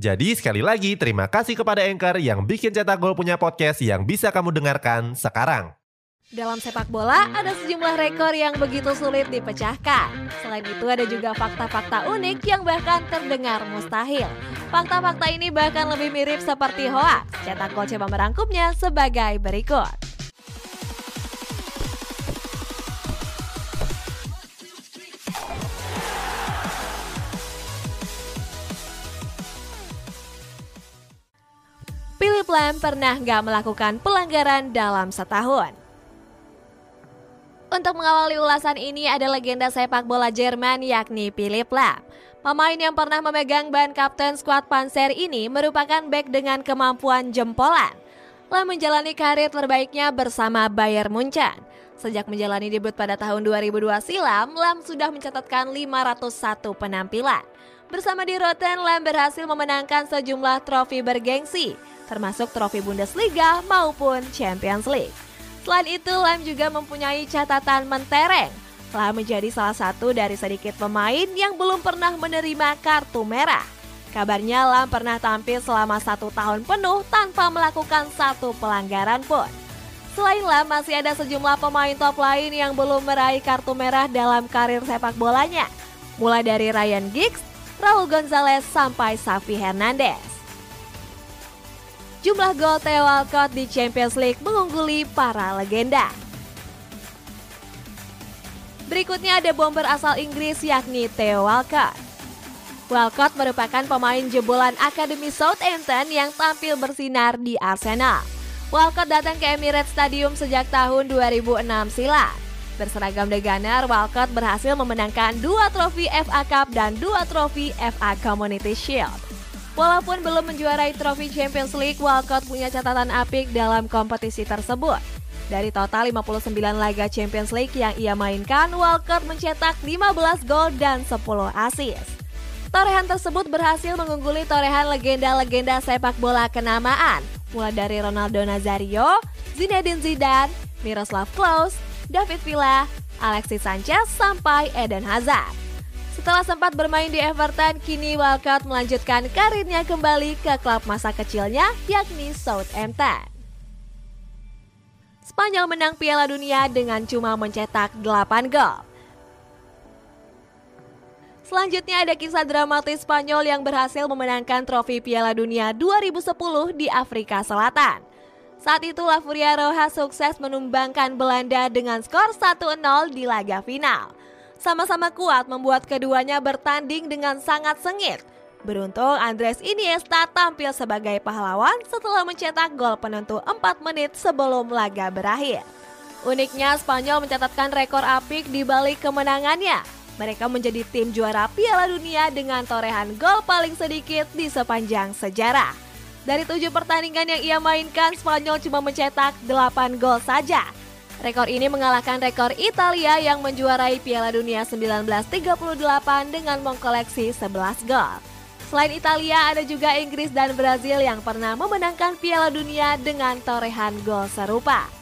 Jadi sekali lagi terima kasih kepada Anchor yang bikin Cetak Gol punya podcast yang bisa kamu dengarkan sekarang. Dalam sepak bola ada sejumlah rekor yang begitu sulit dipecahkan. Selain itu ada juga fakta-fakta unik yang bahkan terdengar mustahil. Fakta-fakta ini bahkan lebih mirip seperti hoax. Cetak Gol coba merangkumnya sebagai berikut. Philip Lam pernah nggak melakukan pelanggaran dalam setahun. Untuk mengawali ulasan ini ada legenda sepak bola Jerman yakni Philip Lam. Pemain yang pernah memegang ban kapten skuad Panzer ini merupakan back dengan kemampuan jempolan. Lam menjalani karir terbaiknya bersama Bayern Munchen. Sejak menjalani debut pada tahun 2002 silam, Lam sudah mencatatkan 501 penampilan. Bersama di Rotten, Lam berhasil memenangkan sejumlah trofi bergengsi, termasuk trofi Bundesliga maupun Champions League. Selain itu, Lam juga mempunyai catatan mentereng. Lam menjadi salah satu dari sedikit pemain yang belum pernah menerima kartu merah. Kabarnya Lam pernah tampil selama satu tahun penuh tanpa melakukan satu pelanggaran pun. Selain Lam, masih ada sejumlah pemain top lain yang belum meraih kartu merah dalam karir sepak bolanya. Mulai dari Ryan Giggs, Raul Gonzalez, sampai Xavi Hernandez. Jumlah gol Theo Walcott di Champions League mengungguli para legenda. Berikutnya ada bomber asal Inggris yakni Theo Walcott. Walcott merupakan pemain jebolan Akademi Southampton yang tampil bersinar di Arsenal. Walcott datang ke Emirates Stadium sejak tahun 2006 silam. Berseragam The Gunner, Walcott berhasil memenangkan dua trofi FA Cup dan dua trofi FA Community Shield. Walaupun belum menjuarai trofi Champions League, Walcott punya catatan apik dalam kompetisi tersebut. Dari total 59 laga Champions League yang ia mainkan, Walcott mencetak 15 gol dan 10 assist. Torehan tersebut berhasil mengungguli torehan legenda-legenda sepak bola kenamaan, mulai dari Ronaldo Nazario, Zinedine Zidane, Miroslav Klose, David Villa, Alexis Sanchez, sampai Eden Hazard. Setelah sempat bermain di Everton, kini Walcott melanjutkan karirnya kembali ke klub masa kecilnya, yakni Southampton. Spanyol menang Piala Dunia dengan cuma mencetak 8 gol. Selanjutnya ada kisah dramatis Spanyol yang berhasil memenangkan trofi Piala Dunia 2010 di Afrika Selatan. Saat itu La Furia Roja sukses menumbangkan Belanda dengan skor 1-0 di laga final sama-sama kuat membuat keduanya bertanding dengan sangat sengit. Beruntung Andres Iniesta tampil sebagai pahlawan setelah mencetak gol penentu 4 menit sebelum laga berakhir. Uniknya Spanyol mencatatkan rekor apik di balik kemenangannya. Mereka menjadi tim juara Piala Dunia dengan torehan gol paling sedikit di sepanjang sejarah. Dari tujuh pertandingan yang ia mainkan, Spanyol cuma mencetak 8 gol saja. Rekor ini mengalahkan rekor Italia yang menjuarai Piala Dunia 1938 dengan mengkoleksi 11 gol. Selain Italia, ada juga Inggris dan Brazil yang pernah memenangkan Piala Dunia dengan torehan gol serupa.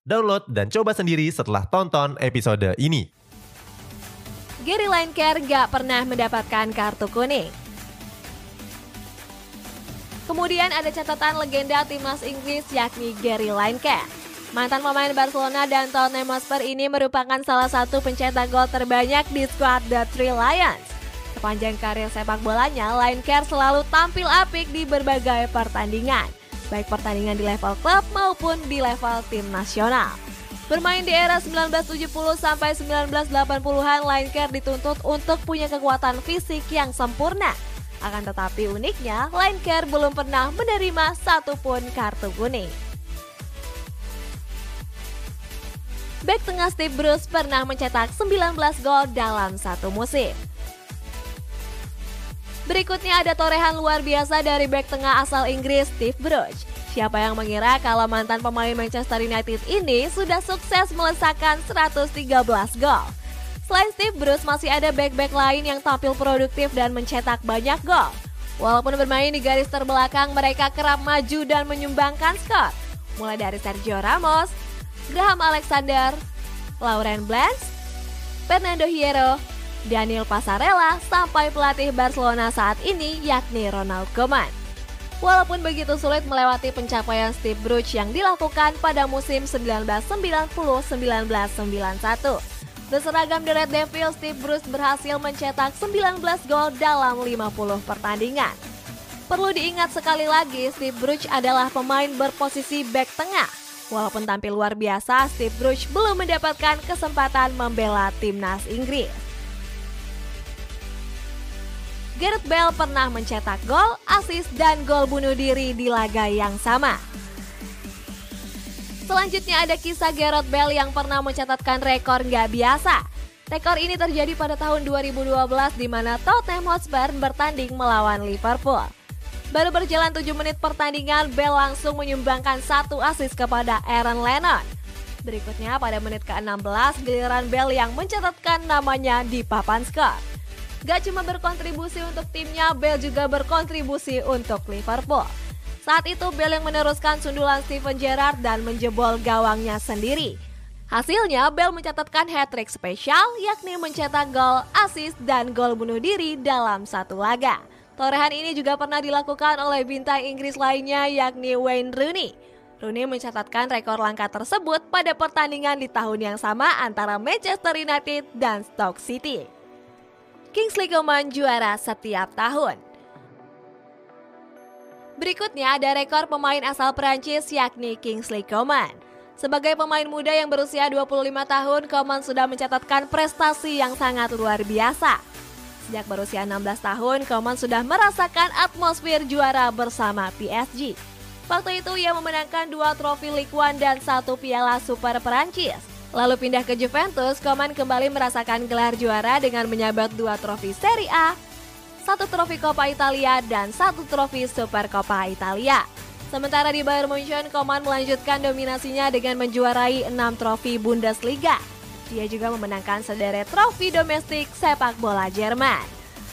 Download dan coba sendiri setelah tonton episode ini. Gary Lineker gak pernah mendapatkan kartu kuning. Kemudian ada catatan legenda timnas Inggris yakni Gary Lineker. Mantan pemain Barcelona dan Tottenham Hotspur ini merupakan salah satu pencetak gol terbanyak di skuad The Three Lions. Sepanjang karir sepak bolanya, Lineker selalu tampil apik di berbagai pertandingan. Baik pertandingan di level klub maupun di level tim nasional. Bermain di era 1970 sampai 1980-an, Lineker dituntut untuk punya kekuatan fisik yang sempurna. Akan tetapi uniknya, Lineker belum pernah menerima satupun kartu kuning. Back tengah Steve Bruce pernah mencetak 19 gol dalam satu musim. Berikutnya ada torehan luar biasa dari back tengah asal Inggris Steve Bruce. Siapa yang mengira kalau mantan pemain Manchester United ini sudah sukses melesakkan 113 gol? Selain Steve Bruce, masih ada back-back lain yang tampil produktif dan mencetak banyak gol. Walaupun bermain di garis terbelakang, mereka kerap maju dan menyumbangkan skor. Mulai dari Sergio Ramos, Graham Alexander, Lauren Blance, Fernando Hierro, Daniel Pasarella, sampai pelatih Barcelona saat ini yakni Ronald Koeman. Walaupun begitu sulit melewati pencapaian Steve Bruce yang dilakukan pada musim 1990-1991. Berseragam The Red Devils, Steve Bruce berhasil mencetak 19 gol dalam 50 pertandingan. Perlu diingat sekali lagi, Steve Bruce adalah pemain berposisi back tengah. Walaupun tampil luar biasa, Steve Bruce belum mendapatkan kesempatan membela timnas Inggris. Gareth Bale pernah mencetak gol, assist, dan gol bunuh diri di laga yang sama. Selanjutnya ada kisah Gareth Bale yang pernah mencatatkan rekor nggak biasa. Rekor ini terjadi pada tahun 2012 di mana Tottenham Hotspur bertanding melawan Liverpool. Baru berjalan 7 menit pertandingan, Bale langsung menyumbangkan satu assist kepada Aaron Lennon. Berikutnya pada menit ke-16, giliran Bale yang mencatatkan namanya di papan skor. Gak cuma berkontribusi untuk timnya, Bale juga berkontribusi untuk Liverpool. Saat itu Bale yang meneruskan sundulan Steven Gerrard dan menjebol gawangnya sendiri. Hasilnya, Bale mencatatkan hat-trick spesial yakni mencetak gol, assist, dan gol bunuh diri dalam satu laga. Torehan ini juga pernah dilakukan oleh bintang Inggris lainnya yakni Wayne Rooney. Rooney mencatatkan rekor langka tersebut pada pertandingan di tahun yang sama antara Manchester United dan Stoke City. Kingsley Coman juara setiap tahun. Berikutnya ada rekor pemain asal Perancis yakni Kingsley Coman. Sebagai pemain muda yang berusia 25 tahun, Coman sudah mencatatkan prestasi yang sangat luar biasa. Sejak berusia 16 tahun, Coman sudah merasakan atmosfer juara bersama PSG. Waktu itu ia memenangkan dua trofi Ligue 1 dan satu piala Super Perancis. Lalu pindah ke Juventus, Koman kembali merasakan gelar juara dengan menyabet dua trofi Serie A, satu trofi Coppa Italia, dan satu trofi Super Coppa Italia. Sementara di Bayern Munchen, Koman melanjutkan dominasinya dengan menjuarai enam trofi Bundesliga. Dia juga memenangkan sederet trofi domestik sepak bola Jerman.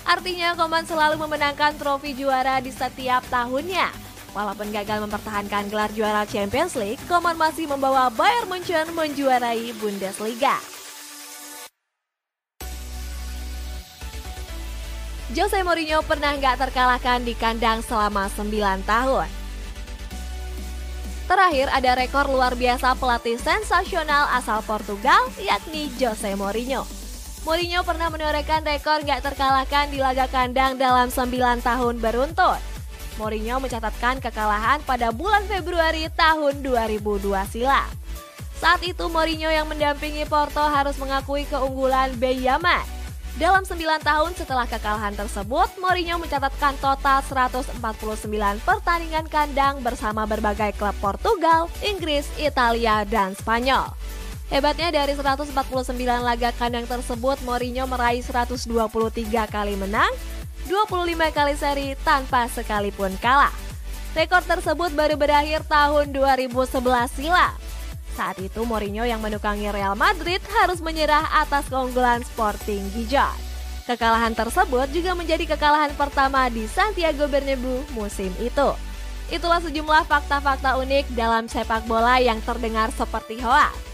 Artinya Koman selalu memenangkan trofi juara di setiap tahunnya. Walaupun gagal mempertahankan gelar juara Champions League, Koman masih membawa Bayern Munchen menjuarai Bundesliga. Jose Mourinho pernah nggak terkalahkan di kandang selama 9 tahun. Terakhir ada rekor luar biasa pelatih sensasional asal Portugal yakni Jose Mourinho. Mourinho pernah menorehkan rekor nggak terkalahkan di laga kandang dalam 9 tahun beruntun. Mourinho mencatatkan kekalahan pada bulan Februari tahun 2002 silam. Saat itu Mourinho yang mendampingi Porto harus mengakui keunggulan Beyaman. Dalam 9 tahun setelah kekalahan tersebut, Mourinho mencatatkan total 149 pertandingan kandang bersama berbagai klub Portugal, Inggris, Italia, dan Spanyol. Hebatnya dari 149 laga kandang tersebut, Mourinho meraih 123 kali menang, 25 kali seri tanpa sekalipun kalah. Rekor tersebut baru berakhir tahun 2011 silam. Saat itu Mourinho yang menukangi Real Madrid harus menyerah atas keunggulan Sporting Gijon. Kekalahan tersebut juga menjadi kekalahan pertama di Santiago Bernabeu musim itu. Itulah sejumlah fakta-fakta unik dalam sepak bola yang terdengar seperti hoax.